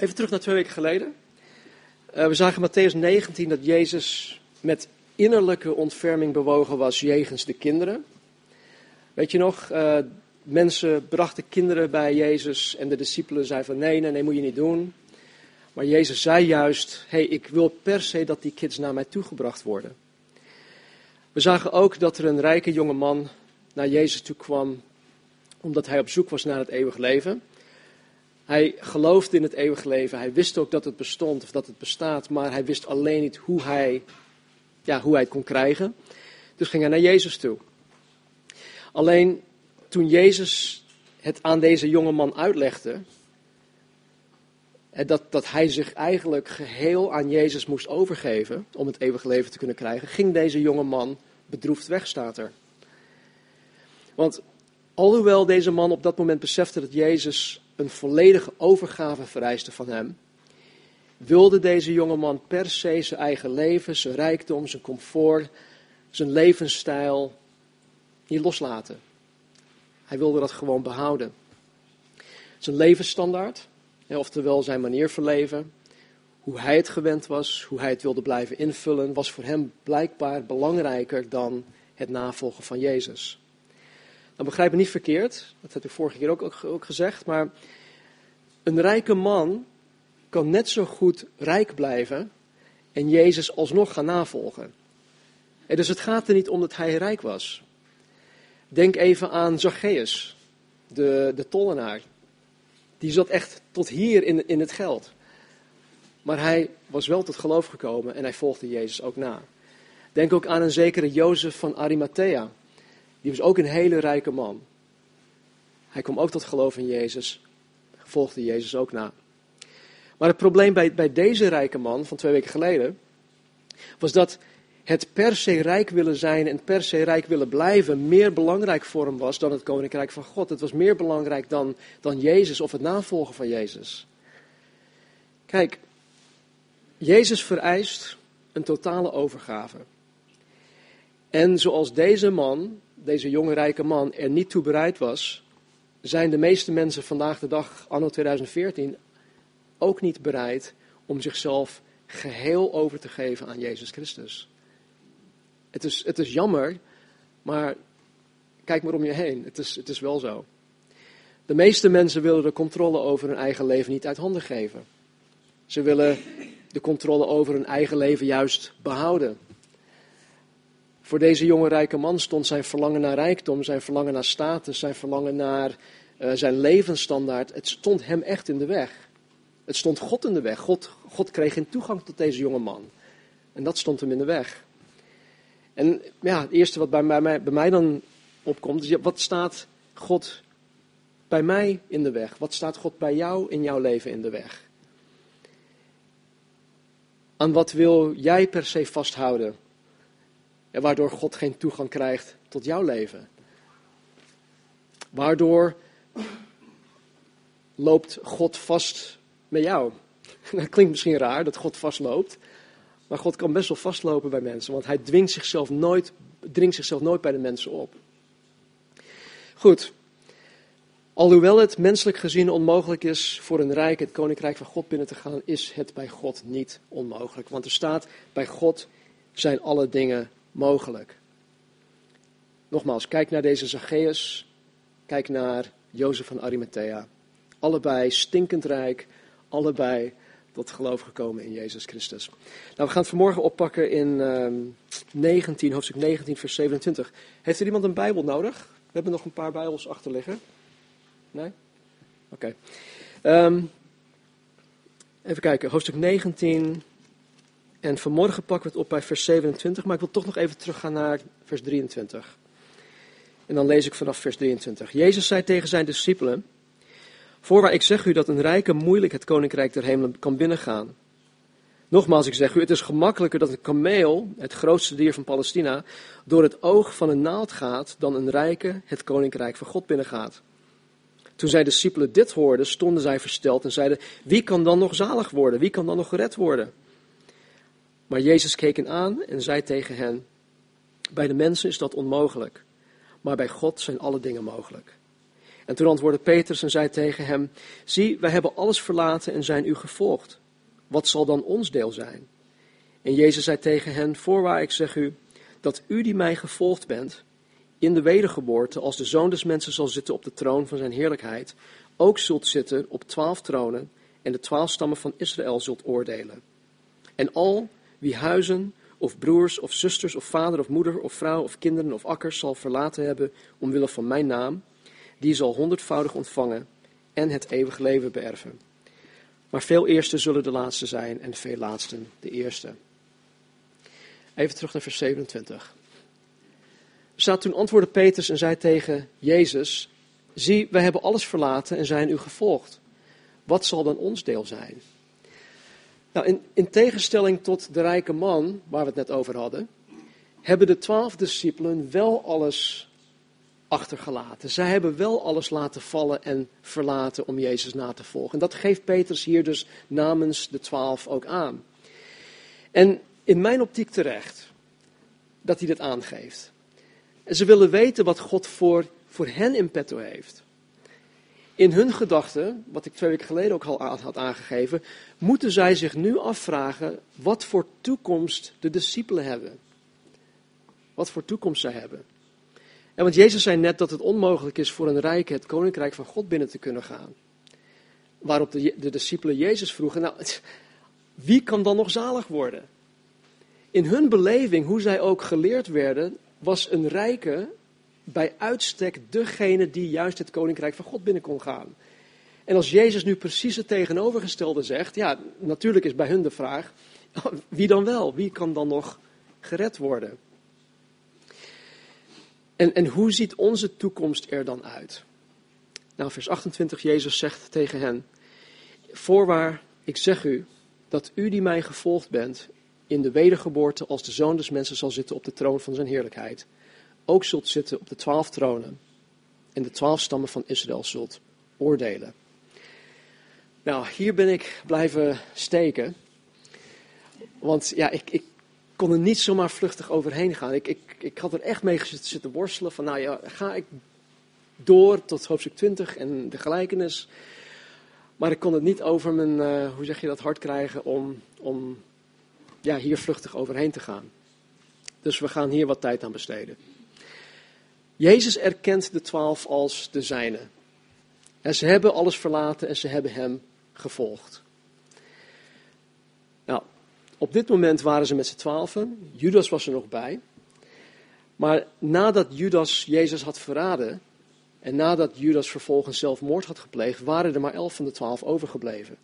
Even terug naar twee weken geleden. Uh, we zagen Matthäus 19 dat Jezus met innerlijke ontferming bewogen was jegens de kinderen. Weet je nog, uh, mensen brachten kinderen bij Jezus en de discipelen zeiden van nee, nee, nee, moet je niet doen. Maar Jezus zei juist, hey, ik wil per se dat die kids naar mij toegebracht worden. We zagen ook dat er een rijke jonge man naar Jezus toe kwam, omdat hij op zoek was naar het eeuwig leven. Hij geloofde in het eeuwige leven. Hij wist ook dat het bestond of dat het bestaat, maar hij wist alleen niet hoe hij, ja, hoe hij het kon krijgen. Dus ging hij naar Jezus toe. Alleen toen Jezus het aan deze jonge man uitlegde, dat, dat hij zich eigenlijk geheel aan Jezus moest overgeven om het eeuwige leven te kunnen krijgen, ging deze jonge man bedroefd weg, staat er. Want alhoewel deze man op dat moment besefte dat Jezus een volledige overgave vereiste van hem, wilde deze jonge man per se zijn eigen leven, zijn rijkdom, zijn comfort, zijn levensstijl niet loslaten. Hij wilde dat gewoon behouden. Zijn levensstandaard, oftewel zijn manier van leven, hoe hij het gewend was, hoe hij het wilde blijven invullen, was voor hem blijkbaar belangrijker dan het navolgen van Jezus. Dan begrijp me niet verkeerd, dat heb ik vorige keer ook, ook, ook gezegd, maar een rijke man kan net zo goed rijk blijven en Jezus alsnog gaan navolgen. En dus het gaat er niet om dat hij rijk was. Denk even aan Zacchaeus, de, de tollenaar. Die zat echt tot hier in, in het geld. Maar hij was wel tot geloof gekomen en hij volgde Jezus ook na. Denk ook aan een zekere Jozef van Arimathea. Die was ook een hele rijke man. Hij kwam ook tot geloof in Jezus, volgde Jezus ook na. Maar het probleem bij, bij deze rijke man van twee weken geleden was dat het per se rijk willen zijn en per se rijk willen blijven meer belangrijk voor hem was dan het koninkrijk van God. Het was meer belangrijk dan, dan Jezus of het navolgen van Jezus. Kijk, Jezus vereist een totale overgave. En zoals deze man, deze jonge rijke man, er niet toe bereid was, zijn de meeste mensen vandaag de dag, anno 2014, ook niet bereid om zichzelf geheel over te geven aan Jezus Christus. Het is, het is jammer, maar kijk maar om je heen. Het is, het is wel zo. De meeste mensen willen de controle over hun eigen leven niet uit handen geven. Ze willen de controle over hun eigen leven juist behouden. Voor deze jonge rijke man stond zijn verlangen naar rijkdom, zijn verlangen naar status, zijn verlangen naar uh, zijn levensstandaard. Het stond hem echt in de weg. Het stond God in de weg. God, God kreeg geen toegang tot deze jonge man. En dat stond hem in de weg. En ja, het eerste wat bij mij, bij mij dan opkomt, is wat staat God bij mij in de weg? Wat staat God bij jou in jouw leven in de weg? Aan wat wil jij per se vasthouden? En waardoor God geen toegang krijgt tot jouw leven. Waardoor loopt God vast met jou. Dat klinkt misschien raar dat God vastloopt. Maar God kan best wel vastlopen bij mensen, want hij dwingt zichzelf nooit, dringt zichzelf nooit bij de mensen op. Goed. Alhoewel het menselijk gezien onmogelijk is voor een rijk het koninkrijk van God binnen te gaan, is het bij God niet onmogelijk. Want er staat, bij God zijn alle dingen mogelijk. Nogmaals, kijk naar deze Zacchaeus, kijk naar Jozef van Arimathea. Allebei stinkend rijk, allebei tot geloof gekomen in Jezus Christus. Nou, we gaan het vanmorgen oppakken in uh, ehm, 19, hoofdstuk 19, vers 27. Heeft er iemand een Bijbel nodig? We hebben nog een paar Bijbels achter liggen. Nee? Oké. Ehm, even kijken, hoofdstuk 19. En vanmorgen pakken we het op bij vers 27, maar ik wil toch nog even teruggaan naar vers 23. En dan lees ik vanaf vers 23. Jezus zei tegen zijn discipelen. Voorwaar, ik zeg u dat een rijke moeilijk het koninkrijk der hemelen kan binnengaan. Nogmaals, ik zeg u, het is gemakkelijker dat een kameel, het grootste dier van Palestina, door het oog van een naald gaat, dan een rijke het koninkrijk van God binnengaat. Toen zijn discipelen dit hoorden, stonden zij versteld en zeiden, wie kan dan nog zalig worden? Wie kan dan nog gered worden? Maar Jezus keek hen aan en zei tegen hen, bij de mensen is dat onmogelijk, maar bij God zijn alle dingen mogelijk. En toen antwoordde Petrus en zei tegen hem: Zie, wij hebben alles verlaten en zijn u gevolgd. Wat zal dan ons deel zijn? En Jezus zei tegen hen: Voorwaar, ik zeg u, dat u die mij gevolgd bent, in de wedergeboorte, als de zoon des mensen zal zitten op de troon van zijn heerlijkheid, ook zult zitten op twaalf tronen en de twaalf stammen van Israël zult oordelen. En al wie huizen, of broers, of zusters, of vader, of moeder, of vrouw, of kinderen, of akkers zal verlaten hebben omwille van mijn naam, die zal honderdvoudig ontvangen en het eeuwige leven beërven. Maar veel eersten zullen de laatste zijn en veel laatsten de eerste. Even terug naar vers 27. Er staat toen antwoordde Petrus en zei tegen Jezus, zie, wij hebben alles verlaten en zijn u gevolgd. Wat zal dan ons deel zijn? Nou, in, in tegenstelling tot de rijke man, waar we het net over hadden, hebben de twaalf discipelen wel alles achtergelaten. Zij hebben wel alles laten vallen en verlaten om Jezus na te volgen. En dat geeft Petrus hier dus namens de twaalf ook aan. En in mijn optiek terecht dat hij dat aangeeft. En ze willen weten wat God voor, voor hen in petto heeft. In hun gedachten, wat ik twee weken geleden ook al had aangegeven, moeten zij zich nu afvragen wat voor toekomst de discipelen hebben. Wat voor toekomst zij hebben. En want Jezus zei net dat het onmogelijk is voor een rijke het koninkrijk van God binnen te kunnen gaan. Waarop de, de discipelen Jezus vroegen, nou, wie kan dan nog zalig worden? In hun beleving, hoe zij ook geleerd werden, was een rijke bij uitstek degene die juist het koninkrijk van God binnen kon gaan. En als Jezus nu precies het tegenovergestelde zegt, ja, natuurlijk is bij hun de vraag, wie dan wel? Wie kan dan nog gered worden? En, en hoe ziet onze toekomst er dan uit? Nou, vers 28, Jezus zegt tegen hen, voorwaar, ik zeg u, dat u die mij gevolgd bent, in de wedergeboorte als de zoon des mensen zal zitten op de troon van zijn heerlijkheid, ook zult zitten op de twaalf tronen en de twaalf stammen van Israël zult oordelen. Nou, hier ben ik blijven steken. Want ja, ik, ik kon er niet zomaar vluchtig overheen gaan. Ik, ik, ik had er echt mee zitten worstelen van, nou ja, ga ik door tot hoofdstuk 20 en de gelijkenis. Maar ik kon het niet over mijn, uh, hoe zeg je dat, hart krijgen om, om ja, hier vluchtig overheen te gaan. Dus we gaan hier wat tijd aan besteden. Jezus erkent de twaalf als de zijne. En ze hebben alles verlaten en ze hebben hem gevolgd. Nou, op dit moment waren ze met z'n twaalfen. Judas was er nog bij. Maar nadat Judas Jezus had verraden en nadat Judas vervolgens zelfmoord had gepleegd, waren er maar elf van de twaalf overgebleven.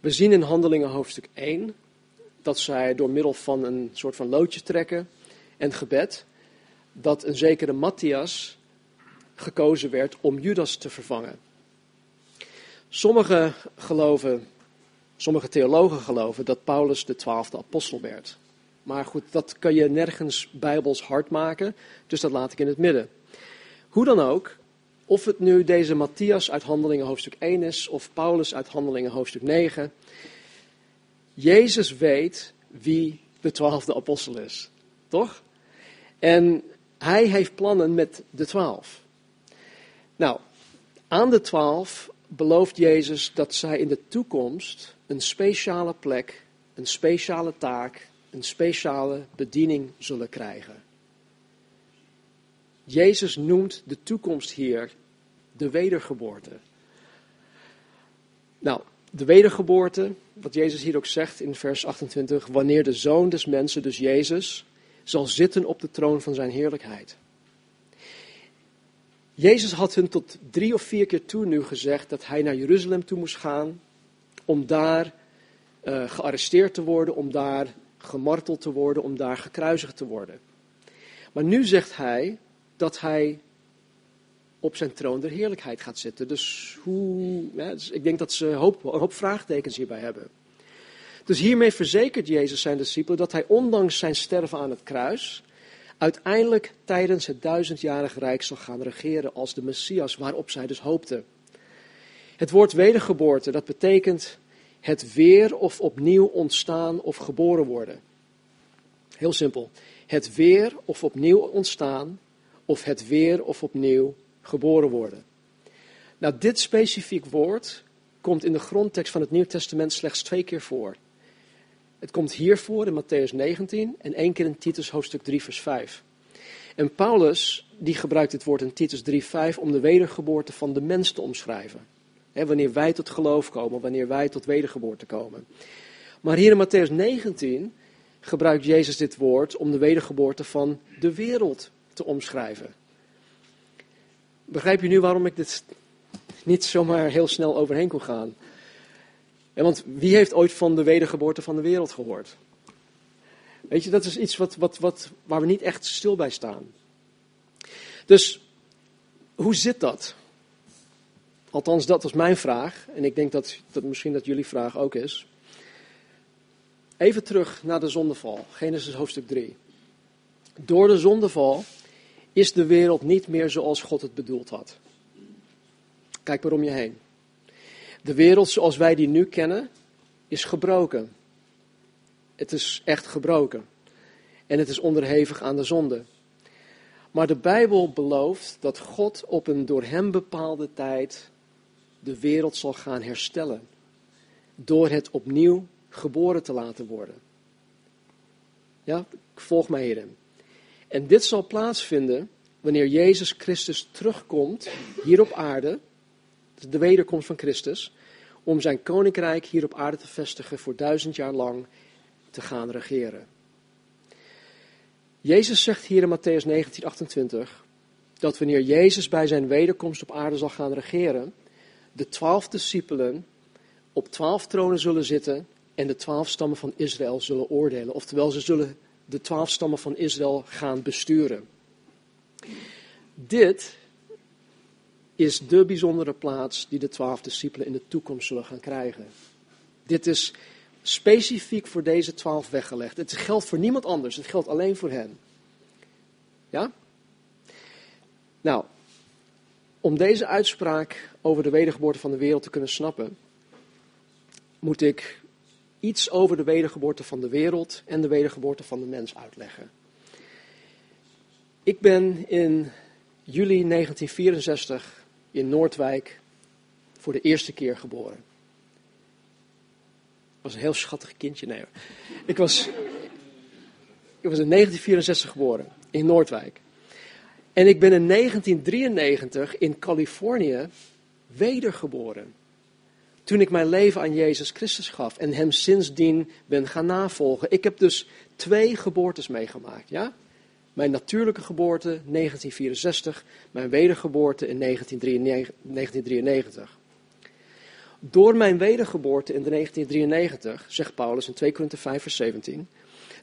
We zien in Handelingen hoofdstuk 1 dat zij door middel van een soort van loodje trekken en gebed, dat een zekere Matthias gekozen werd om Judas te vervangen. Sommige geloven, sommige theologen geloven dat Paulus de twaalfde apostel werd. Maar goed, dat kan je nergens bijbels hard maken, dus dat laat ik in het midden. Hoe dan ook, of het nu deze Matthias uit Handelingen hoofdstuk 1 is, of Paulus uit Handelingen hoofdstuk 9, Jezus weet wie de twaalfde apostel is. Toch? En hij heeft plannen met de twaalf. Nou, aan de twaalf belooft Jezus dat zij in de toekomst een speciale plek, een speciale taak, een speciale bediening zullen krijgen. Jezus noemt de toekomst hier de wedergeboorte. Nou, de wedergeboorte, wat Jezus hier ook zegt in vers 28, wanneer de zoon des mensen, dus Jezus, zal zitten op de troon van zijn heerlijkheid. Jezus had hun tot drie of vier keer toe nu gezegd dat hij naar Jeruzalem toe moest gaan om daar uh, gearresteerd te worden, om daar gemarteld te worden, om daar gekruisigd te worden. Maar nu zegt hij dat hij op zijn troon der heerlijkheid gaat zitten. Dus hoe, ja, dus ik denk dat ze hoop, een hoop vraagtekens hierbij hebben. Dus hiermee verzekert Jezus zijn discipelen dat hij ondanks zijn sterven aan het kruis uiteindelijk tijdens het duizendjarig rijk zal gaan regeren als de Messias waarop zij dus hoopten. Het woord wedergeboorte, dat betekent het weer of opnieuw ontstaan of geboren worden. Heel simpel. Het weer of opnieuw ontstaan of het weer of opnieuw geboren worden. Nou, dit specifiek woord komt in de grondtekst van het Nieuw Testament slechts twee keer voor. Het komt hier voor in Matthäus 19 en één keer in Titus hoofdstuk 3 vers 5. En Paulus die gebruikt dit woord in Titus 3:5 om de wedergeboorte van de mens te omschrijven. wanneer wij tot geloof komen, wanneer wij tot wedergeboorte komen. Maar hier in Matthäus 19 gebruikt Jezus dit woord om de wedergeboorte van de wereld te omschrijven. Begrijp je nu waarom ik dit niet zomaar heel snel overheen kon gaan? Want wie heeft ooit van de wedergeboorte van de wereld gehoord? Weet je, dat is iets wat, wat, wat, waar we niet echt stil bij staan. Dus hoe zit dat? Althans, dat was mijn vraag. En ik denk dat, dat misschien dat jullie vraag ook is. Even terug naar de zondeval, Genesis hoofdstuk 3. Door de zondeval is de wereld niet meer zoals God het bedoeld had. Kijk maar om je heen. De wereld zoals wij die nu kennen, is gebroken. Het is echt gebroken. En het is onderhevig aan de zonde. Maar de Bijbel belooft dat God op een door hem bepaalde tijd de wereld zal gaan herstellen. Door het opnieuw geboren te laten worden. Ja, volg mij hierin. En dit zal plaatsvinden wanneer Jezus Christus terugkomt hier op aarde, de wederkomst van Christus, om zijn koninkrijk hier op aarde te vestigen voor duizend jaar lang te gaan regeren. Jezus zegt hier in Matthäus 19, 28 dat wanneer Jezus bij zijn wederkomst op aarde zal gaan regeren, de twaalf discipelen op twaalf tronen zullen zitten en de twaalf stammen van Israël zullen oordelen. Oftewel, ze zullen de twaalf stammen van Israël gaan besturen. Dit is de bijzondere plaats die de twaalf discipelen in de toekomst zullen gaan krijgen. Dit is specifiek voor deze twaalf weggelegd. Het geldt voor niemand anders, het geldt alleen voor hen. Ja? Nou, om deze uitspraak over de wedergeboorte van de wereld te kunnen snappen, moet ik iets over de wedergeboorte van de wereld en de wedergeboorte van de mens uitleggen. Ik ben in juli 1964 in Noordwijk voor de eerste keer geboren was een heel schattig kindje. Nee, ik was, ik was in 1964 geboren in Noordwijk. En ik ben in 1993 in Californië wedergeboren. Toen ik mijn leven aan Jezus Christus gaf en hem sindsdien ben gaan navolgen. Ik heb dus twee geboortes meegemaakt. Ja? Mijn natuurlijke geboorte 1964, mijn wedergeboorte in 1993. Door mijn wedergeboorte in 1993, zegt Paulus in 2 Korinthe 5 vers 17,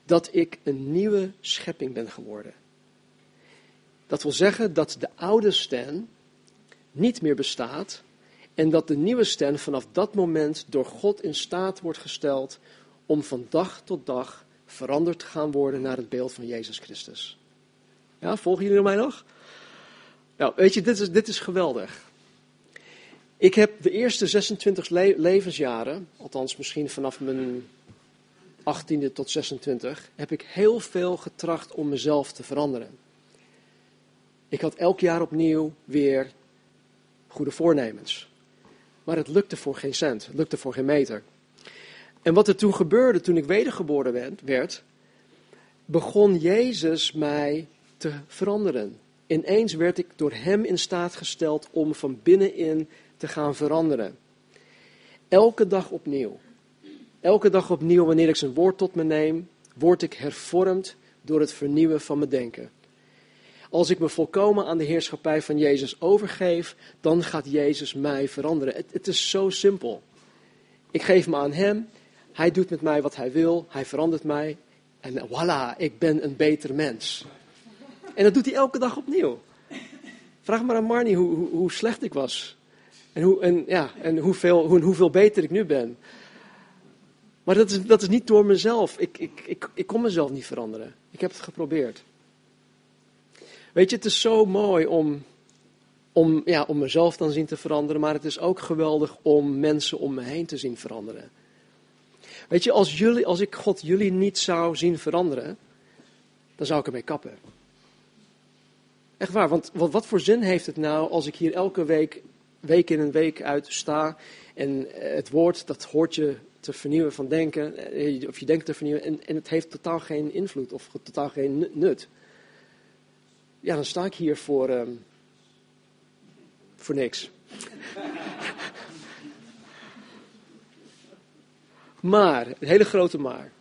dat ik een nieuwe schepping ben geworden. Dat wil zeggen dat de oude Stan niet meer bestaat en dat de nieuwe Stan vanaf dat moment door God in staat wordt gesteld om van dag tot dag veranderd te gaan worden naar het beeld van Jezus Christus. Ja, volgen jullie mij nog? Nou, weet je, dit is, dit is geweldig. Ik heb de eerste 26 levensjaren, althans misschien vanaf mijn 18e tot 26, heb ik heel veel getracht om mezelf te veranderen. Ik had elk jaar opnieuw weer goede voornemens. Maar het lukte voor geen cent, het lukte voor geen meter. En wat er toen gebeurde, toen ik wedergeboren werd, begon Jezus mij te veranderen. Ineens werd ik door Hem in staat gesteld om van binnenin te gaan veranderen. Elke dag opnieuw. Elke dag opnieuw, wanneer ik zijn woord tot me neem, word ik hervormd door het vernieuwen van mijn denken. Als ik me volkomen aan de heerschappij van Jezus overgeef, dan gaat Jezus mij veranderen. Het, het is zo simpel. Ik geef me aan Hem, Hij doet met mij wat Hij wil, Hij verandert mij en voilà, ik ben een beter mens. En dat doet Hij elke dag opnieuw. Vraag maar aan Marnie hoe, hoe, hoe slecht ik was. En, hoe, en, ja, en hoeveel, hoe, hoeveel beter ik nu ben. Maar dat is, dat is niet door mezelf. Ik, ik, ik, ik kon mezelf niet veranderen. Ik heb het geprobeerd. Weet je, het is zo mooi om, om, ja, om mezelf dan zien te veranderen, maar het is ook geweldig om mensen om me heen te zien veranderen. Weet je, als, jullie, als ik God jullie niet zou zien veranderen, dan zou ik ermee kappen. Echt waar, want wat, wat voor zin heeft het nou als ik hier elke week week in en week uit sta. En het woord, dat hoort je te vernieuwen van denken. Of je denkt te vernieuwen. En, het heeft totaal geen invloed of totaal geen nut. Ja, dan sta ik hier voor, um, voor niks. maar, een hele grote maar.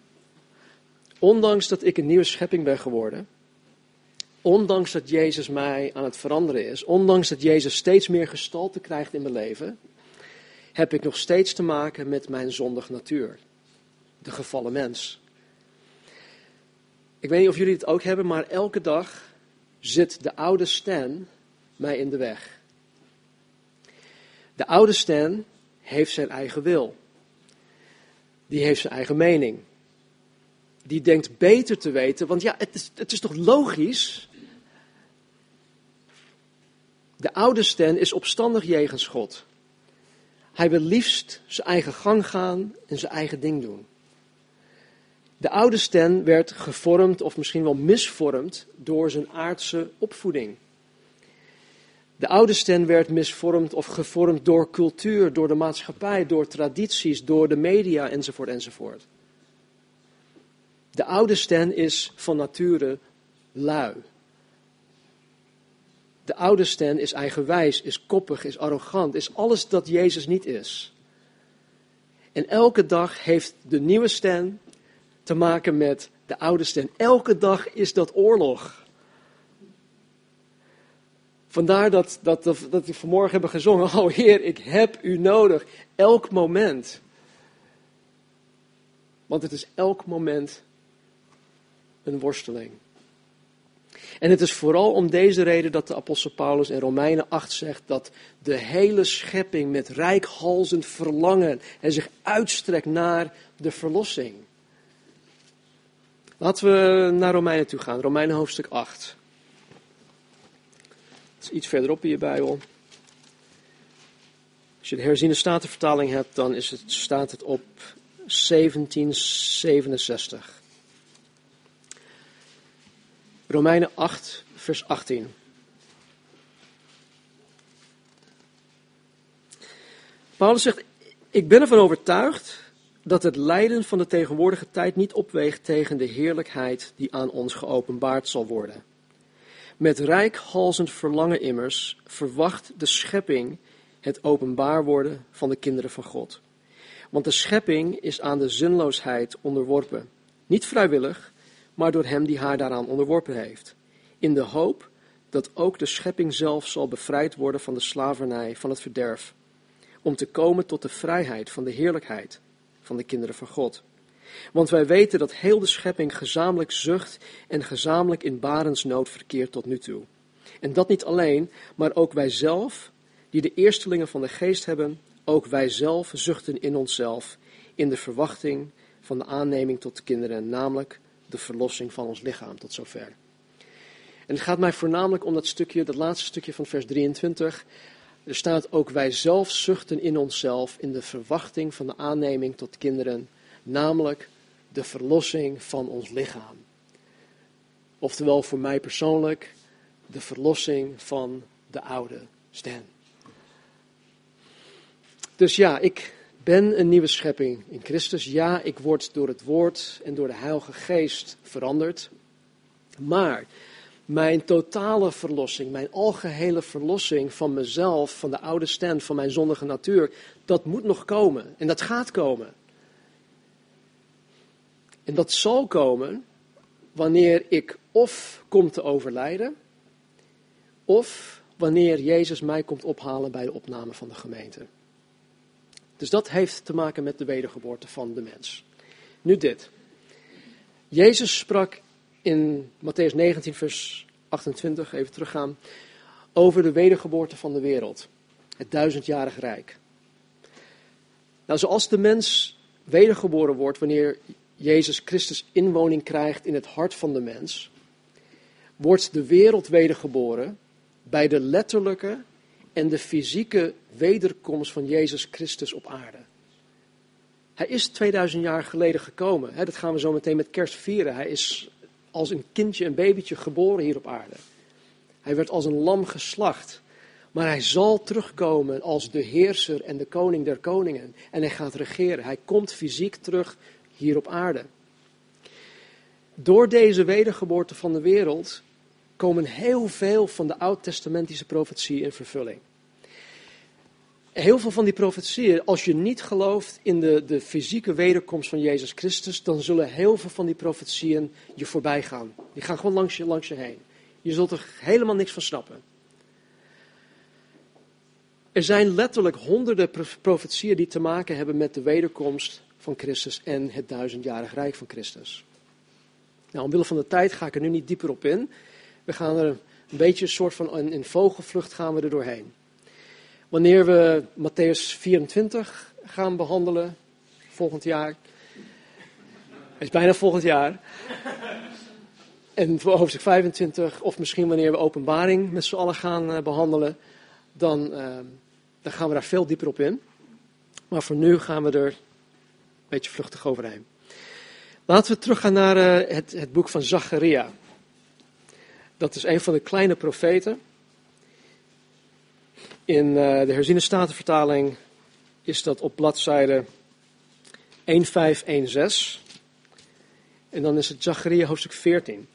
Ondanks dat ik een nieuwe schepping ben geworden, ondanks dat Jezus mij aan het veranderen is, ondanks dat Jezus steeds meer gestalte krijgt in mijn leven, heb ik nog steeds te maken met mijn zondige natuur. De gevallen mens. Ik weet niet of jullie het ook hebben, maar elke dag zit de oude Stan mij in de weg. De oude Stan heeft zijn eigen wil. Die heeft zijn eigen mening. Die denkt beter te weten, want ja, het is, het is toch logisch? De oude Stan is opstandig jegens God. Hij wil liefst zijn eigen gang gaan en zijn eigen ding doen. De oude Stan werd gevormd, of misschien wel misvormd, door zijn aardse opvoeding. De oude Stan werd misvormd of gevormd door cultuur, door de maatschappij, door tradities, door de media enzovoort enzovoort. De oude Stan is van nature lui. De oude Stan is eigenwijs, is koppig, is arrogant, is alles dat Jezus niet is. En elke dag heeft de nieuwe Stan te maken met de oude Stan. Elke dag is dat oorlog. Vandaar dat, dat, dat, dat we vanmorgen hebben gezongen, oh Heer, ik heb u nodig, elk moment. Want het is elk moment een worsteling. En het is vooral om deze reden dat de apostel Paulus in Romeinen 8 zegt dat de hele schepping met rijkhalzend verlangen en zich uitstrekt naar de verlossing. Laten we naar Romeinen toe gaan, Romeinen hoofdstuk 8. Dat is iets verderop in je Bijbel. Als je de herziende statenvertaling hebt, dan is het, staat het op 1767. Romeinen 8, vers 18. Paulus zegt: Ik ben ervan overtuigd dat het lijden van de tegenwoordige tijd niet opweegt tegen de heerlijkheid die aan ons geopenbaard zal worden. Met rijkhalzend verlangen immers verwacht de schepping het openbaar worden van de kinderen van God. Want de schepping is aan de zinloosheid onderworpen, niet vrijwillig, maar door hem die haar daaraan onderworpen heeft. In de hoop dat ook de schepping zelf zal bevrijd worden van de slavernij van het verderf, om te komen tot de vrijheid van de heerlijkheid van de kinderen van God. Want wij weten dat heel de schepping gezamenlijk zucht en gezamenlijk in barensnood verkeert tot nu toe. En dat niet alleen, maar ook wij zelf, die de eerstelingen van de geest hebben, ook wij zelf zuchten in onszelf, in de verwachting van de aanneming tot kinderen, namelijk de verlossing van ons lichaam tot zover. En het gaat mij voornamelijk om dat stukje, dat laatste stukje van vers 23. Er staat ook wij zelf zuchten in onszelf in de verwachting van de aanneming tot kinderen, namelijk de verlossing van ons lichaam. Oftewel voor mij persoonlijk de verlossing van de oude Stan. Dus ja, ik ben een nieuwe schepping in Christus. Ja, ik word door het woord en door de Heilige Geest veranderd. Maar mijn totale verlossing, mijn algehele verlossing van mezelf, van de oude stand, van mijn zondige natuur, dat moet nog komen. En dat gaat komen. En dat zal komen wanneer ik of kom te overlijden, of wanneer Jezus mij komt ophalen bij de opname van de gemeente. Dus dat heeft te maken met de wedergeboorte van de mens. Nu dit. Jezus sprak in Matthäus 19, vers 28, even teruggaan, over de wedergeboorte van de wereld. Het duizendjarig rijk. Nou, zoals de mens wedergeboren wordt wanneer Jezus Christus inwoning krijgt in het hart van de mens, wordt de wereld wedergeboren bij de letterlijke en de fysieke wederkomst van Jezus Christus op aarde. Hij is 2000 jaar geleden gekomen. Dat gaan we zo meteen met kerst vieren. Hij is als een kindje, een babytje geboren hier op aarde. Hij werd als een lam geslacht Maar hij zal terugkomen als de heerser en de koning der koningen. En hij gaat regeren. Hij komt fysiek terug hier op aarde. Door deze wedergeboorte van de wereld komen heel veel van de oud-testamentische profetieën in vervulling. Heel veel van die profetieën, als je niet gelooft in de, de fysieke wederkomst van Jezus Christus, dan zullen heel veel van die profetieën je voorbij gaan. Die gaan gewoon langs je, langs je heen. Je zult er helemaal niks van snappen. Er zijn letterlijk honderden profetieën die te maken hebben met de wederkomst van Christus en het duizendjarig rijk van Christus. Nou, omwille van de tijd ga ik er nu niet dieper op in. We gaan er een beetje een soort van in vogelvlucht gaan we er doorheen. Wanneer we Matthäus 24 gaan behandelen, volgend jaar. Is bijna volgend jaar. En voor hoofdstuk 25, of misschien wanneer we openbaring met z'n allen gaan eh, behandelen, dan, uh, dan gaan we daar veel dieper op in. Maar voor nu gaan we er een beetje vluchtig overheen. Laten we teruggaan naar uh, het, het boek van Zacharia. Dat is een van de kleine profeten. In uh, de herziene statenvertaling is dat op bladzijde 1516. En dan is het Zacharia hoofdstuk 14.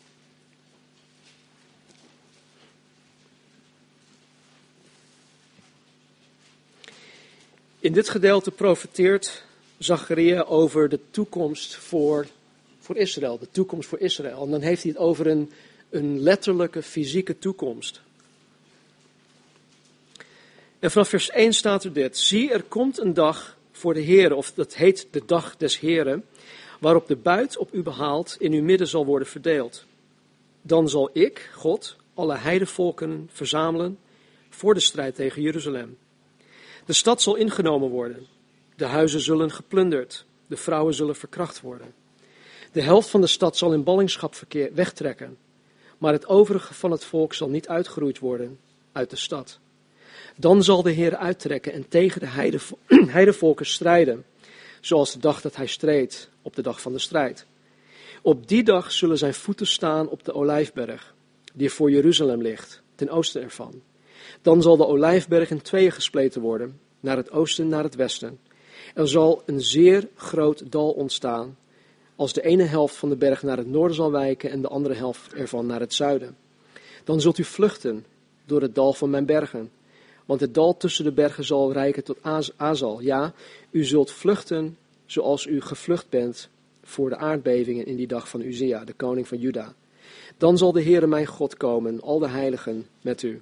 In dit gedeelte profeteert Zacharia over de toekomst voor, voor Israël. De toekomst voor Israël. En dan heeft hij het over een, een letterlijke fysieke toekomst. En vanaf vers 1 staat er dit. Zie, er komt een dag voor de Heer, of dat heet de dag des Heren, waarop de buit op u behaald in uw midden zal worden verdeeld. Dan zal ik, God, alle heidevolken verzamelen voor de strijd tegen Jeruzalem. De stad zal ingenomen worden. De huizen zullen geplunderd. De vrouwen zullen verkracht worden. De helft van de stad zal in ballingschap wegtrekken. Maar het overige van het volk zal niet uitgeroeid worden uit de stad. Dan zal de Heer uittrekken en tegen de heidevolken strijden, zoals de dag dat hij streed, op de dag van de strijd. Op die dag zullen zijn voeten staan op de olijfberg, die voor Jeruzalem ligt, ten oosten ervan. Dan zal de olijfberg in tweeën gespleten worden, naar het oosten, naar het westen. Er zal een zeer groot dal ontstaan, als de ene helft van de berg naar het noorden zal wijken en de andere helft ervan naar het zuiden. Dan zult u vluchten door het dal van mijn bergen, want het dal tussen de bergen zal rijken tot Azal. Ja, u zult vluchten zoals u gevlucht bent voor de aardbevingen in die dag van Uzia, de koning van Juda. Dan zal de Heere mijn God komen, al de heiligen met u.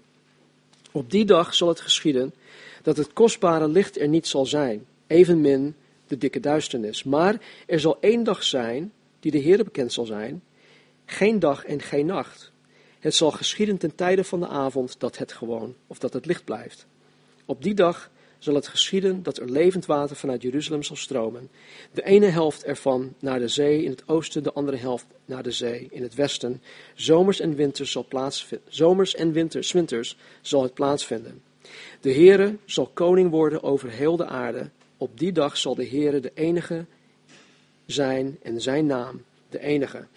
Op die dag zal het geschieden dat het kostbare licht er niet zal zijn, evenmin de dikke duisternis. Maar er zal één dag zijn, die de Heere bekend zal zijn, geen dag en geen nacht. Het zal geschieden ten tijde van de avond dat het gewoon, of dat het licht blijft. Op die dag zal het geschieden dat er levend water vanuit Jeruzalem zal stromen. De ene helft ervan naar de zee in het oosten, de andere helft naar de zee in het westen. Zomers en winters zal plaatsvinden. Zomers en winters, winters zal het plaatsvinden. De Heere zal koning worden over heel de aarde. Op die dag zal de Heere de enige zijn en zijn naam de enige. Nou,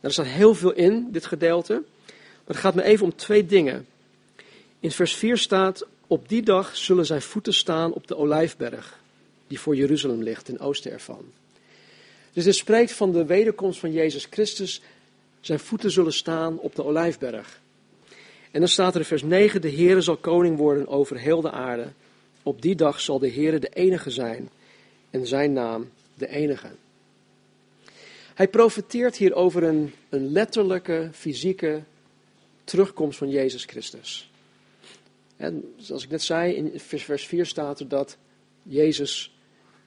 er staat heel veel in dit gedeelte, maar het gaat me even om twee dingen. In vers 4 staat, op die dag zullen zijn voeten staan op de olijfberg, die voor Jeruzalem ligt, ten oosten ervan. Dus het spreekt van de wederkomst van Jezus Christus. Zijn voeten zullen staan op de olijfberg. En dan staat er in vers 9, de Heere zal koning worden over heel de aarde. Op die dag zal de Heere de enige zijn en zijn naam de enige. Hij profeteert hier over een, een letterlijke, fysieke terugkomst van Jezus Christus. En zoals ik net zei, in vers 4 staat er dat Jezus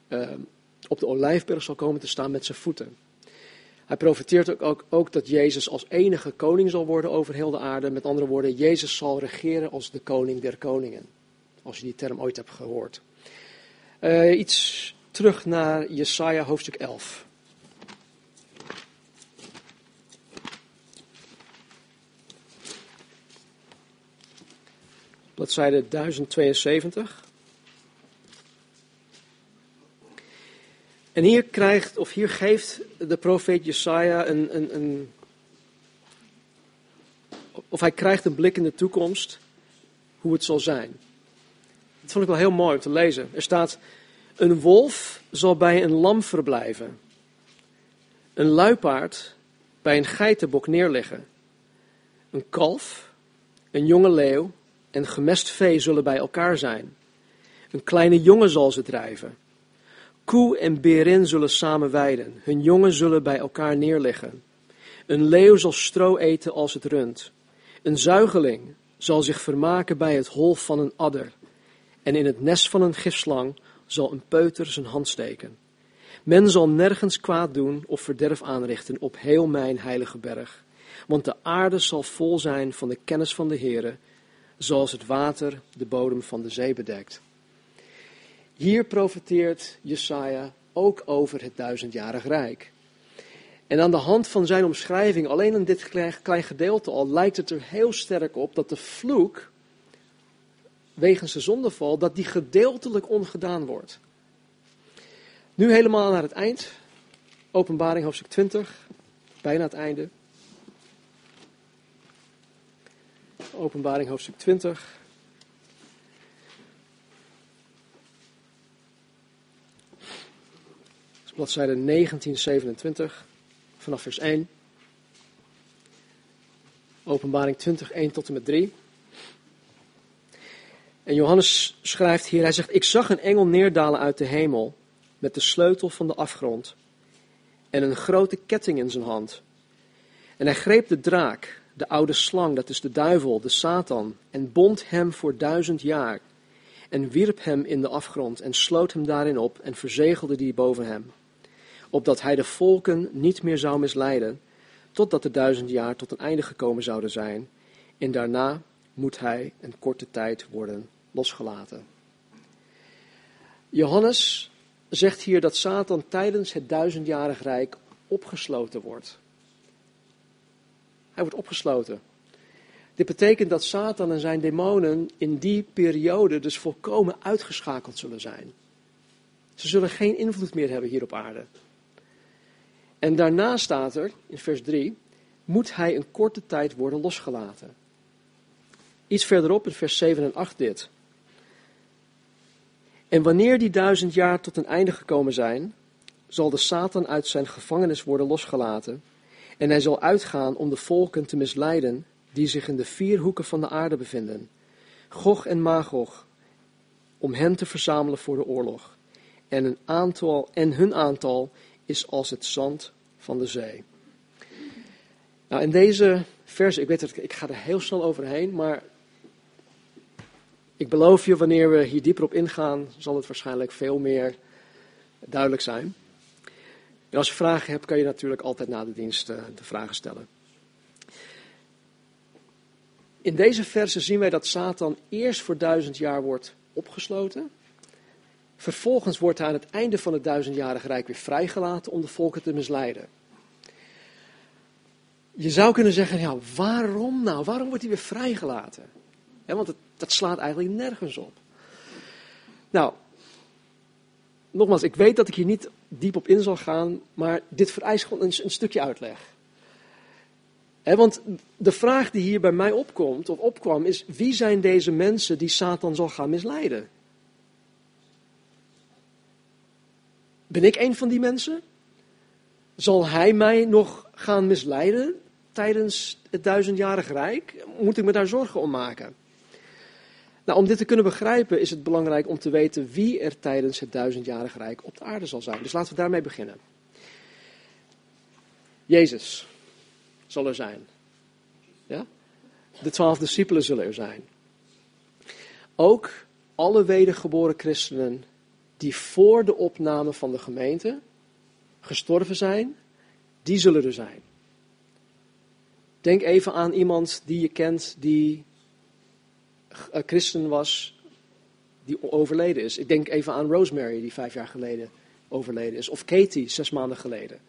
uh, op de olijfberg zal komen te staan met zijn voeten. Hij profeteert ook, ook, dat Jezus als enige koning zal worden over heel de aarde. Met andere woorden, Jezus zal regeren als de koning der koningen. Als je die term ooit hebt gehoord. Uh, iets terug naar Jesaja hoofdstuk 11. bladzijde 1072. En hier krijgt, of hier geeft de profeet Jesaja een, een, een, of hij krijgt een blik in de toekomst hoe het zal zijn. Dat vond ik wel heel mooi om te lezen. Er staat: Een wolf zal bij een lam verblijven. Een luipaard bij een geitenbok neerleggen. Een kalf, een jonge leeuw en gemest vee zullen bij elkaar zijn. Een kleine jongen zal ze drijven. Koe en berin zullen samen weiden. Hun jongen zullen bij elkaar neerleggen. Een leeuw zal stro eten als het rund. Een zuigeling zal zich vermaken bij het hol van een adder. En in het nest van een gifslang zal een peuter zijn hand steken. Men zal nergens kwaad doen of verderf aanrichten op heel mijn heilige berg. Want de aarde zal vol zijn van de kennis van de Heere, zoals het water de bodem van de zee bedekt. Hier profeteert Jesaja ook over het duizendjarig rijk. En aan de hand van zijn omschrijving, alleen in dit klein gedeelte al, lijkt het er heel sterk op dat de vloek, wegens de zondeval, dat die gedeeltelijk ongedaan wordt. Nu helemaal naar het eind, openbaring hoofdstuk 20, bijna het einde. Openbaring hoofdstuk 20. Bladzijde 1927 vanaf vers 1. Openbaring 20, 1 tot en met 3. En Johannes schrijft hier, hij zegt, ik zag een engel neerdalen uit de hemel met de sleutel van de afgrond en een grote ketting in zijn hand. En hij greep de draak, de oude slang, dat is de duivel, de Satan, en bond hem voor duizend jaar en wierp hem in de afgrond en sloot hem daarin op en verzegelde die boven hem opdat hij de volken niet meer zou misleiden, totdat de duizend jaar tot een einde gekomen zouden zijn. En daarna moet hij een korte tijd worden losgelaten. Johannes zegt hier dat Satan tijdens het duizendjarig rijk opgesloten wordt. Hij wordt opgesloten. Dit betekent dat Satan en zijn demonen in die periode dus volkomen uitgeschakeld zullen zijn. Ze zullen geen invloed meer hebben hier op aarde. En daarna staat er, in vers 3, moet hij een korte tijd worden losgelaten. Iets verderop in vers 7 en 8 dit. En wanneer die duizend jaar tot een einde gekomen zijn, zal de Satan uit zijn gevangenis worden losgelaten. En hij zal uitgaan om de volken te misleiden die zich in de vier hoeken van de aarde bevinden. Gog en Magog, om hen te verzamelen voor de oorlog. En, een aantal, en hun aantal is als het zand van de zee. Nou, in deze vers, ik weet dat ik ga er heel snel overheen, maar ik beloof je, wanneer we hier dieper op ingaan, zal het waarschijnlijk veel meer duidelijk zijn. En als je vragen hebt, kan je natuurlijk altijd na de dienst uh, de vragen stellen. In deze verse zien wij dat Satan eerst voor duizend jaar wordt opgesloten. Vervolgens wordt hij aan het einde van het duizendjarige rijk weer vrijgelaten om de volken te misleiden. Je zou kunnen zeggen, ja, waarom nou? Waarom wordt hij weer vrijgelaten? want het, dat slaat eigenlijk nergens op. Nou, nogmaals, ik weet dat ik hier niet diep op in zal gaan, maar dit vereist gewoon een, stukje uitleg. want de vraag die hier bij mij opkomt, of opkwam, is: wie zijn deze mensen die Satan zal gaan misleiden? Ben ik een van die mensen? Zal hij mij nog gaan misleiden tijdens het duizendjarig rijk? Moet ik me daar zorgen om maken? Nou, om dit te kunnen begrijpen is het belangrijk om te weten wie er tijdens het duizendjarig rijk op de aarde zal zijn. Dus laten we daarmee beginnen. Jezus zal er zijn. Ja? De twaalf discipelen zullen er zijn. Ook alle wedergeboren christenen die voor de opname van de gemeente gestorven zijn, die zullen er zijn. Denk even aan iemand die je kent die christen was, die overleden is. Ik denk even aan Rosemary, die vijf jaar geleden overleden is. Of Katie, zes maanden geleden.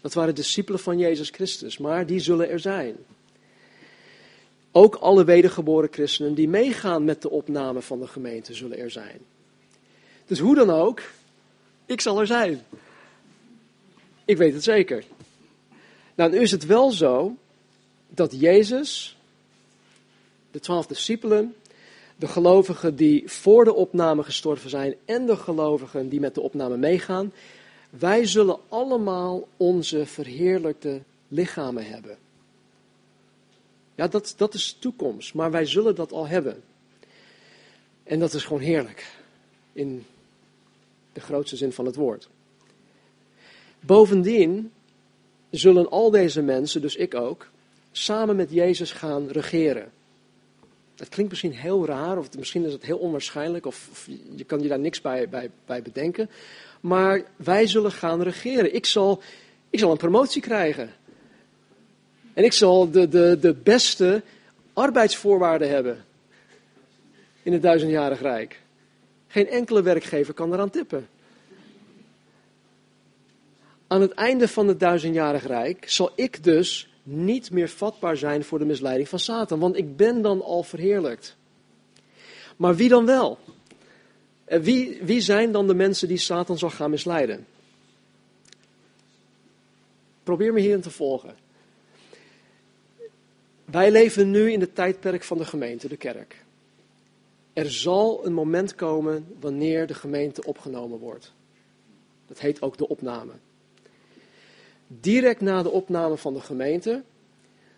Dat waren discipelen van Jezus Christus, maar die zullen er zijn. Ook alle wedergeboren christenen die meegaan met de opname van de gemeente zullen er zijn. Dus hoe dan ook, ik zal er zijn. Ik weet het zeker. Nou, nu is het wel zo dat Jezus, de twaalf discipelen, de gelovigen die voor de opname gestorven zijn en de gelovigen die met de opname meegaan, wij zullen allemaal onze verheerlijkte lichamen hebben. Ja, dat, dat is toekomst, maar wij zullen dat al hebben. En dat is gewoon heerlijk, in de grootste zin van het woord. Bovendien zullen al deze mensen, dus ik ook, samen met Jezus gaan regeren. Dat klinkt misschien heel raar, of misschien is het heel onwaarschijnlijk, of, of je kan je daar niks bij, bij, bij bedenken. Maar wij zullen gaan regeren. Ik zal, ik zal een promotie krijgen. En ik zal de, de, de beste arbeidsvoorwaarden hebben in het duizendjarig rijk. Geen enkele werkgever kan eraan tippen. Aan het einde van het duizendjarig rijk zal ik dus niet meer vatbaar zijn voor de misleiding van Satan, want ik ben dan al verheerlijkt. Maar wie dan wel? Wie, wie zijn dan de mensen die Satan zal gaan misleiden? Probeer me hierin te volgen. Wij leven nu in het tijdperk van de gemeente, de kerk. Er zal een moment komen wanneer de gemeente opgenomen wordt. Dat heet ook de opname. Direct na de opname van de gemeente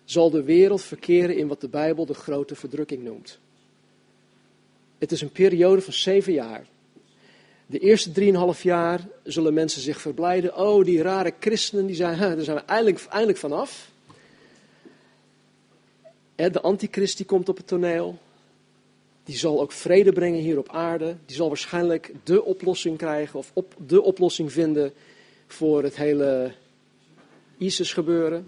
zal de wereld verkeren in wat de Bijbel de grote verdrukking noemt. Het is een periode van zeven jaar. De eerste drieënhalf jaar zullen mensen zich verblijden. Oh, die rare christenen, die zijn, daar zijn we eindelijk, eindelijk vanaf. De antichrist die komt op het toneel. Die zal ook vrede brengen hier op aarde. Die zal waarschijnlijk de oplossing krijgen of op de oplossing vinden voor het hele ISIS gebeuren.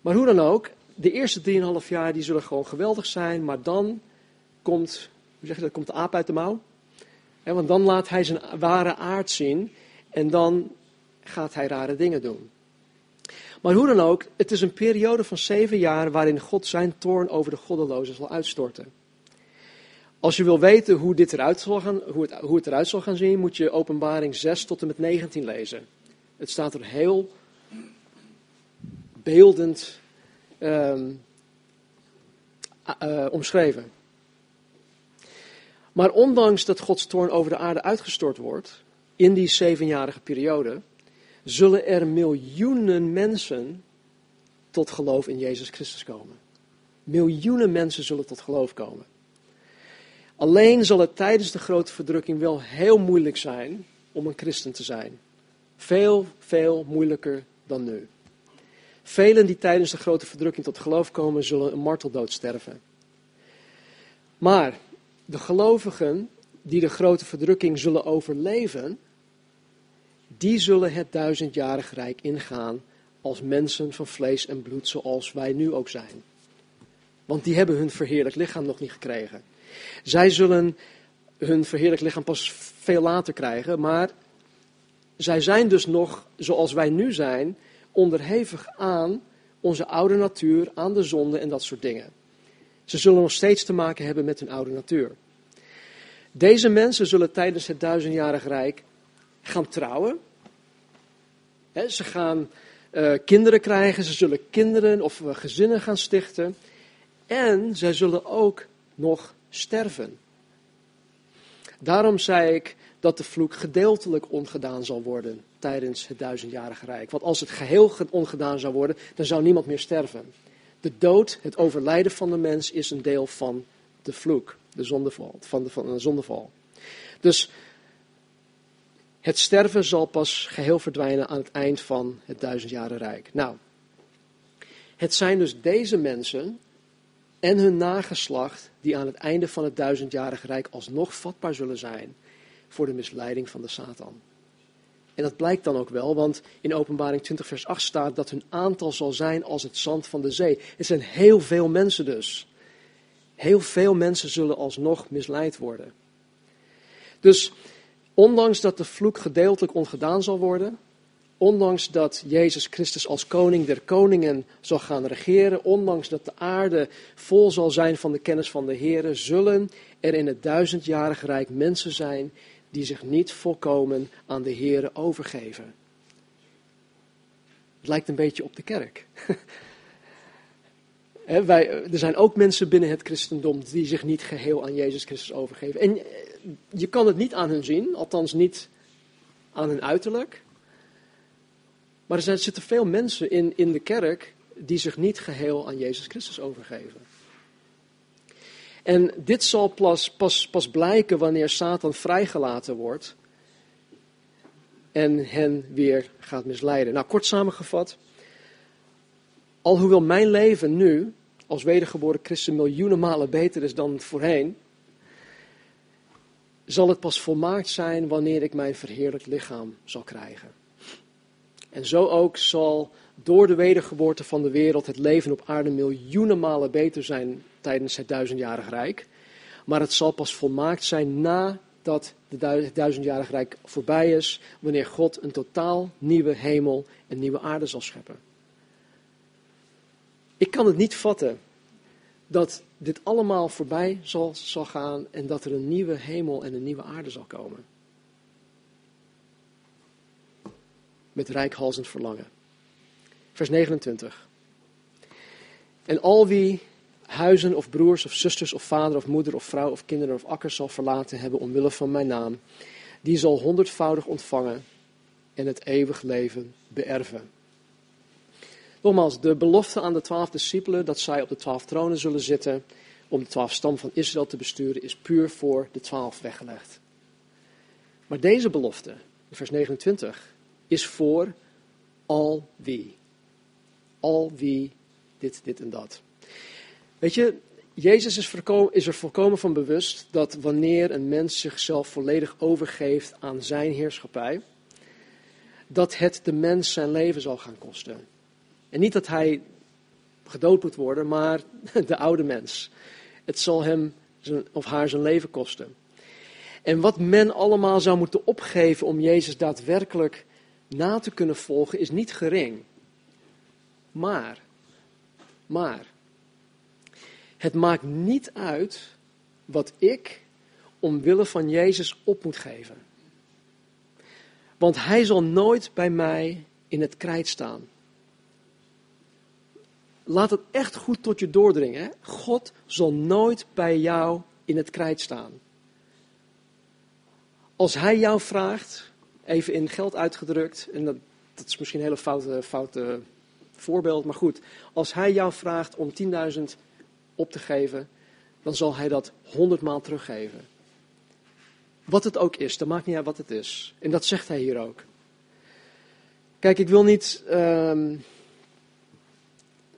Maar hoe dan ook, de eerste 3,5 jaar die zullen gewoon geweldig zijn, maar dan komt, hoe zeg je dat, komt de aap uit de mouw. want dan laat hij zijn ware aard zien en dan gaat hij rare dingen doen. Maar hoe dan ook, het is een periode van zeven jaar waarin God zijn toorn over de goddelozen zal uitstorten. Als je wil weten hoe, dit eruit zal gaan, hoe, het, hoe het eruit zal gaan zien, moet je openbaring 6 tot en met 19 lezen. Het staat er heel beeldend um, uh, omschreven. Maar ondanks dat Gods toorn over de aarde uitgestort wordt, in die zevenjarige periode, zullen er miljoenen mensen tot geloof in Jezus Christus komen. Miljoenen mensen zullen tot geloof komen. Alleen zal het tijdens de grote verdrukking wel heel moeilijk zijn om een christen te zijn. Veel, veel moeilijker dan nu. Velen die tijdens de grote verdrukking tot geloof komen, zullen een marteldood sterven. Maar de gelovigen die de grote verdrukking zullen overleven, die zullen het duizendjarig rijk ingaan als mensen van vlees en bloed zoals wij nu ook zijn. Want die hebben hun verheerlijk lichaam nog niet gekregen. Zij zullen hun verheerlijk lichaam pas veel later krijgen, maar zij zijn dus nog, zoals wij nu zijn, onderhevig aan onze oude natuur, aan de zonde en dat soort dingen. Ze zullen nog steeds te maken hebben met hun oude natuur. Deze mensen zullen tijdens het duizendjarig rijk gaan trouwen. ze gaan uh, kinderen krijgen, ze zullen kinderen of uh, gezinnen gaan stichten. En zij zullen ook nog sterven. Daarom zei ik dat de vloek gedeeltelijk ongedaan zal worden tijdens het duizendjarige rijk. Want als het geheel ongedaan zou worden, dan zou niemand meer sterven. De dood, het overlijden van de mens, is een deel van de vloek, de zondeval, van de, van de zondeval. Dus het sterven zal pas geheel verdwijnen aan het eind van het duizendjarige rijk. Nou, het zijn dus deze mensen en hun nageslacht die aan het einde van het duizendjarige rijk alsnog vatbaar zullen zijn voor de misleiding van de Satan. En dat blijkt dan ook wel, want in Openbaring 20, vers 8 staat dat hun aantal zal zijn als het zand van de zee. Het zijn heel veel mensen dus. Heel veel mensen zullen alsnog misleid worden. Dus ondanks dat de vloek gedeeltelijk ongedaan zal worden, ondanks dat Jezus Christus als koning der koningen zal gaan regeren, ondanks dat de aarde vol zal zijn van de kennis van de Heer, zullen er in het duizendjarige rijk mensen zijn die zich niet volkomen aan de Heer overgeven. Het lijkt een beetje op de kerk. wij, er zijn ook mensen binnen het christendom die zich niet geheel aan Jezus Christus overgeven. En eh, je kan het niet aan hun zien, althans niet aan hun uiterlijk. Maar er, er zitten veel mensen in, in de kerk die zich niet geheel aan Jezus Christus overgeven. En dit zal pas, pas, pas blijken wanneer Satan vrijgelaten wordt en hen weer gaat misleiden. Nou, kort samengevat. Alhoewel mijn leven nu als wedergeboren christen miljoenen malen beter is dan voorheen, zal het pas volmaakt zijn wanneer ik mijn verheerlijk lichaam zal krijgen. En zo ook zal door de wedergeboorte van de wereld het leven op aarde miljoenen malen beter zijn tijdens het duizendjarig rijk. Maar het zal pas volmaakt zijn nadat het duizendjarig rijk voorbij is, wanneer God een totaal nieuwe hemel en nieuwe aarde zal scheppen. Ik kan het niet vatten dat dit allemaal voorbij zal, zal gaan en dat er een nieuwe hemel en een nieuwe aarde zal komen. Met rijkhalsend verlangen. Vers 29. En al wie huizen of broers of zusters of vader of moeder of vrouw of kinderen of akkers zal verlaten hebben omwille van mijn naam, die zal honderdvoudig ontvangen en het eeuwig leven beërven. Nogmaals, de belofte aan de twaalf discipelen dat zij op de twaalf tronen zullen zitten om de twaalf stam van Israël te besturen, is puur voor de twaalf weggelegd. Maar deze belofte, vers 29, is voor al wie. Al wie dit, dit en dat. Weet je, Jezus is, is er volkomen van bewust dat wanneer een mens zichzelf volledig overgeeft aan zijn heerschappij, dat het de mens zijn leven zal gaan kosten. En niet dat hij gedood moet worden, maar de oude mens. Het zal hem of haar zijn leven kosten. En wat men allemaal zou moeten opgeven om Jezus daadwerkelijk na te kunnen volgen, is niet gering. Maar, maar, het maakt niet uit wat ik omwille van Jezus op moet geven. Want hij zal nooit bij mij in het krijt staan laat het echt goed tot je doordringen. Hè? God zal nooit bij jou in het krijt staan. Als hij jou vraagt, even in geld uitgedrukt, en dat, dat is misschien een hele foute, foute voorbeeld, maar goed. Als hij jou vraagt om 10.000 op te geven, dan zal hij dat honderdmaal teruggeven. Wat het ook is, dat maakt niet uit wat het is. En dat zegt hij hier ook. Kijk, ik wil niet ehm,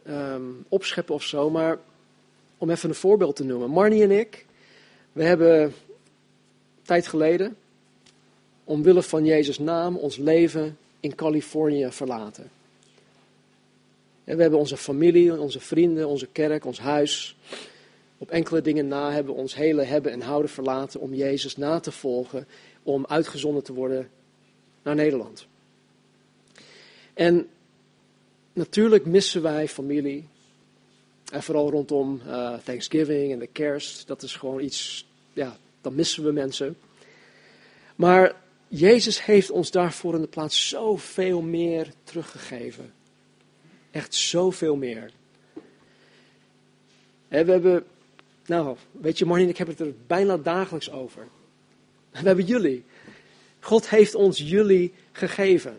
um, opscheppen of zo, maar om even een voorbeeld te noemen. Marnie en ik, we hebben tijd geleden, omwille van Jezus' naam, ons leven in Californië verlaten. We hebben onze familie, onze vrienden, onze kerk, ons huis. Op enkele dingen na hebben we ons hele hebben en houden verlaten om Jezus na te volgen, om uitgezonden te worden naar Nederland. En Natuurlijk missen wij familie. En vooral rondom uh, Thanksgiving en de kerst. Dat is gewoon iets, ja, dan missen we mensen. Maar Jezus heeft ons daarvoor in de plaats zoveel meer teruggegeven. Echt zoveel meer. En we hebben, nou, weet je, Marnie, ik heb het er bijna dagelijks over. We hebben jullie. God heeft ons jullie gegeven.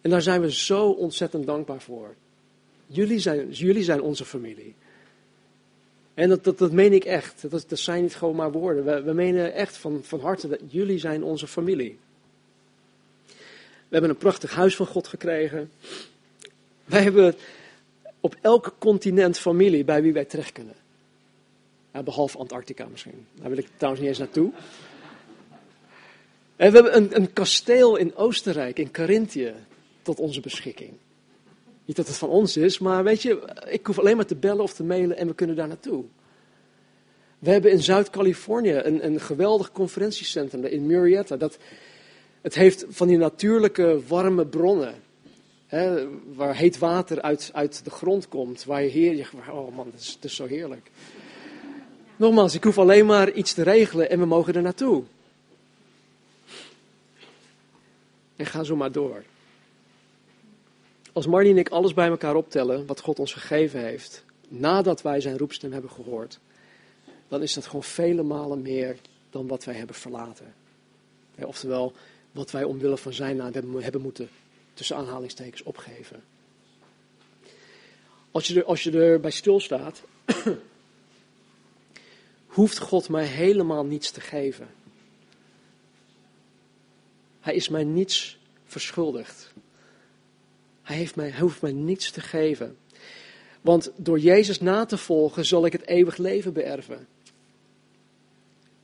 En daar zijn we zo ontzettend dankbaar voor. Jullie zijn, jullie zijn onze familie. En dat, dat, dat meen ik echt. Dat, dat zijn niet gewoon maar woorden. We, we menen echt van, van harte dat jullie zijn onze familie. We hebben een prachtig huis van God gekregen. Wij hebben op elk continent familie bij wie wij terecht kunnen. behalve Antarctica misschien. Daar wil ik trouwens niet eens naartoe. En we hebben een, een kasteel in Oostenrijk, in Carinthië tot onze beschikking. Niet dat het van ons is, maar weet je, ik hoef alleen maar te bellen of te mailen en we kunnen daar naartoe. We hebben in Zuid-Californië een, een geweldig conferentiecentrum in Murrieta. Dat, het heeft van die natuurlijke warme bronnen. Waar heet water uit, uit de grond komt. Waar je hier, oh man, het is zo heerlijk. Nogmaals, ik hoef alleen maar iets te regelen en we mogen er naartoe. En ga zo maar door. als Marnie en ik alles bij elkaar optellen wat God ons gegeven heeft, nadat wij zijn roepstem hebben gehoord, dan is dat gewoon vele malen meer dan wat wij hebben verlaten. Oftewel, wat wij omwille van zijn naam hebben moeten, tussen aanhalingstekens, opgeven. Als je, er, als je erbij stilstaat, hoeft God mij helemaal niets te geven. Hij is mij niets verschuldigd. Hij, heeft mij, hij hoeft mij niets te geven. Want door Jezus na te volgen zal ik het eeuwig leven beërven.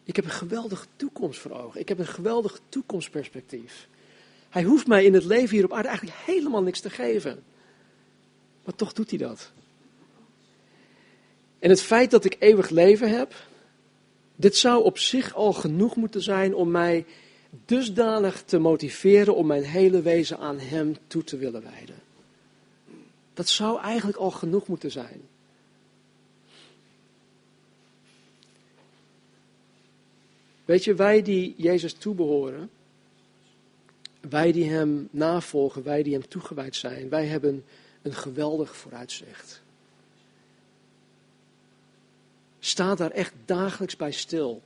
Ik heb een geweldige toekomst voor ogen. Ik heb een geweldig toekomstperspectief. Hij hoeft mij in het leven hier op aarde eigenlijk helemaal niks te geven. Maar toch doet hij dat. En het feit dat ik eeuwig leven heb, dit zou op zich al genoeg moeten zijn om mij dusdanig te motiveren om mijn hele wezen aan Hem toe te willen wijden. Dat zou eigenlijk al genoeg moeten zijn. Weet je, wij die Jezus toebehoren, wij die Hem navolgen, wij die Hem toegewijd zijn, wij hebben een geweldig vooruitzicht. Sta daar echt dagelijks bij stil.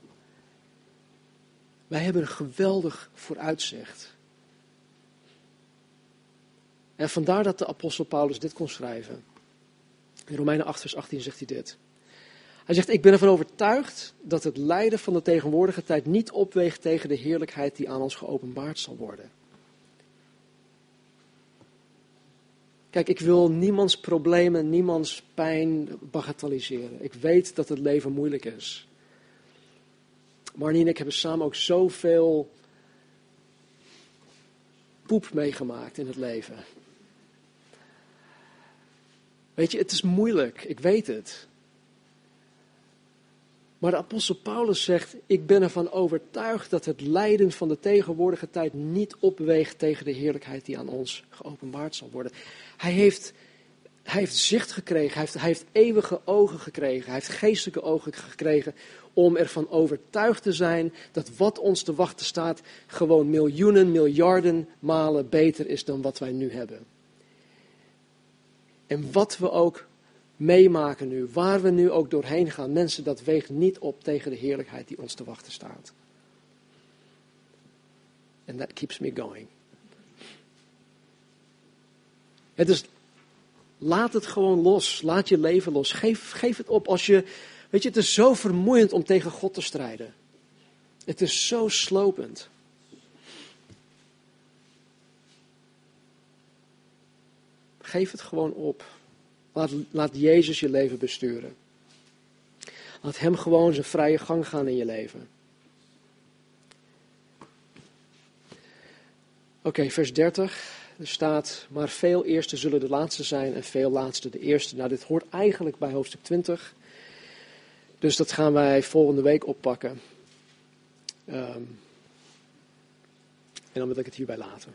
Wij hebben een geweldig vooruitzicht. En vandaar dat de apostel Paulus dit kon schrijven. In Romeinen 8, vers 18 zegt hij dit. Hij zegt, ik ben ervan overtuigd dat het lijden van de tegenwoordige tijd niet opweegt tegen de heerlijkheid die aan ons geopenbaard zal worden. Kijk, ik wil niemands problemen, niemands pijn bagatelliseren. Ik weet dat het leven moeilijk is. Marnie en ik hebben samen ook zoveel poep meegemaakt in het leven. Weet je, het is moeilijk, ik weet het. Maar de apostel Paulus zegt, ik ben ervan overtuigd dat het lijden van de tegenwoordige tijd niet opweegt tegen de heerlijkheid die aan ons geopenbaard zal worden. Hij heeft, hij heeft zicht gekregen, hij heeft, hij heeft eeuwige ogen gekregen, hij heeft geestelijke ogen gekregen om ervan overtuigd te zijn dat wat ons te wachten staat gewoon miljoenen, miljarden malen beter is dan wat wij nu hebben. En wat we ook meemaken nu, waar we nu ook doorheen gaan, mensen, dat weegt niet op tegen de heerlijkheid die ons te wachten staat. And that keeps me going. Het is, laat het gewoon los. Laat je leven los. Geef, geef het op als je, weet je, het is zo vermoeiend om tegen God te strijden. Het is zo slopend. Geef het gewoon op. Laat, laat Jezus je leven besturen. Laat Hem gewoon zijn vrije gang gaan in je leven. Oké, vers 30. Er staat, maar veel eerste zullen de laatste zijn en veel laatste de eerste. Nou, dit hoort eigenlijk bij hoofdstuk 20. Dus dat gaan wij volgende week oppakken. Um, en dan wil ik het hierbij laten.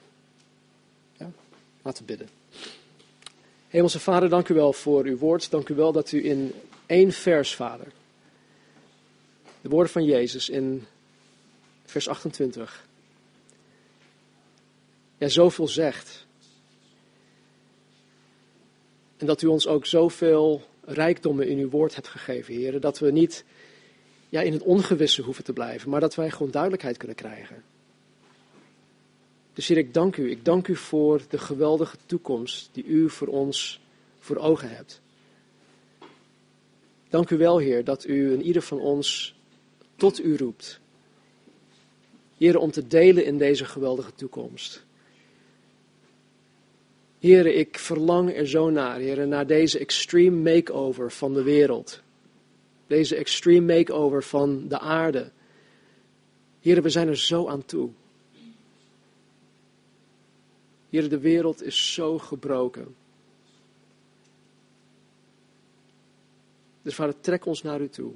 Ja? Laten we bidden. Hemelse Vader, dank u wel voor uw woord. Dank u wel dat u in één vers, Vader, de woorden van Jezus in vers 28, ja, zoveel zegt. En dat u ons ook zoveel rijkdommen in uw woord hebt gegeven, heren, dat we niet ja, in het ongewisse hoeven te blijven, maar dat wij gewoon duidelijkheid kunnen krijgen. Dus Heer, ik dank u. Ik dank u voor de geweldige toekomst die u voor ons voor ogen hebt. Dank u wel, Heer, dat u in ieder van ons tot u roept. Heer, om te delen in deze geweldige toekomst. Heer, ik verlang er zo naar, Heer, naar deze extreme makeover van de wereld. Deze extreme makeover van de aarde. Heer, we zijn er zo aan toe. Heer, de wereld is zo gebroken. Dus vader, trek ons naar u toe.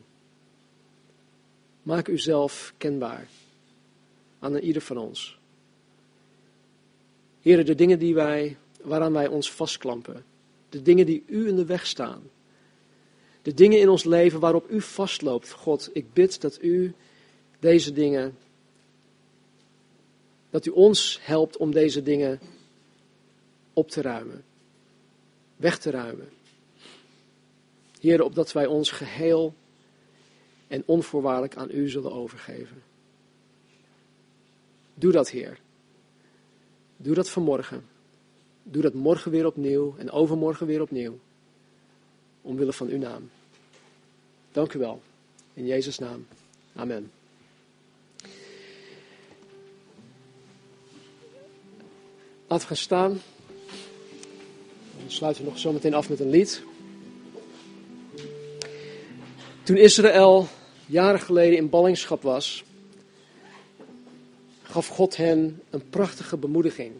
Maak uzelf kenbaar aan ieder van ons. Heer, de dingen die wij, waaraan wij ons vastklampen. De dingen die u in de weg staan. De dingen in ons leven waarop u vastloopt. God, ik bid dat u deze dingen, dat u ons helpt om deze dingen op te ruimen. weg te ruimen. Heer, opdat wij ons geheel en onvoorwaardelijk aan u zullen overgeven. Doe dat, Heer. Doe dat vanmorgen. Doe dat morgen weer opnieuw en overmorgen weer opnieuw. Omwille van uw naam. Dank u wel. In Jezus' naam. Amen. Laten gaan staan. Dan sluiten we nog zometeen af met een lied. Toen Israël jaren geleden in ballingschap was, gaf God hen een prachtige bemoediging.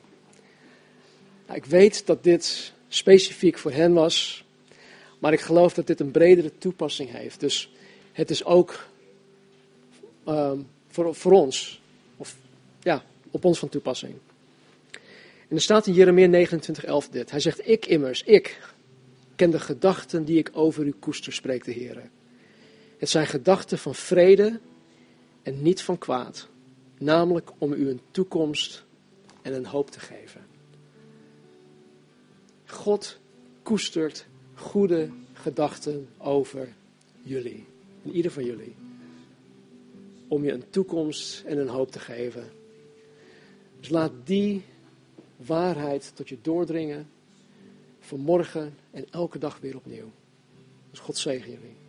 Nou, ik weet dat dit specifiek voor hen was, maar ik geloof dat dit een bredere toepassing heeft. Dus het is ook ehm, voor, voor ons, of ja, op ons van toepassing. En er staat in Jeremia 29:11 dit. Hij zegt, ik immers, ik ken de gedachten die ik over u koester, spreekt de Heer. Het zijn gedachten van vrede en niet van kwaad. Namelijk om u een toekomst en een hoop te geven. God koestert goede gedachten over jullie. En ieder van jullie. Om je een toekomst en een hoop te geven. Dus laat die waarheid tot je doordringen. Vanmorgen en elke dag weer opnieuw. Dus God zegen jullie.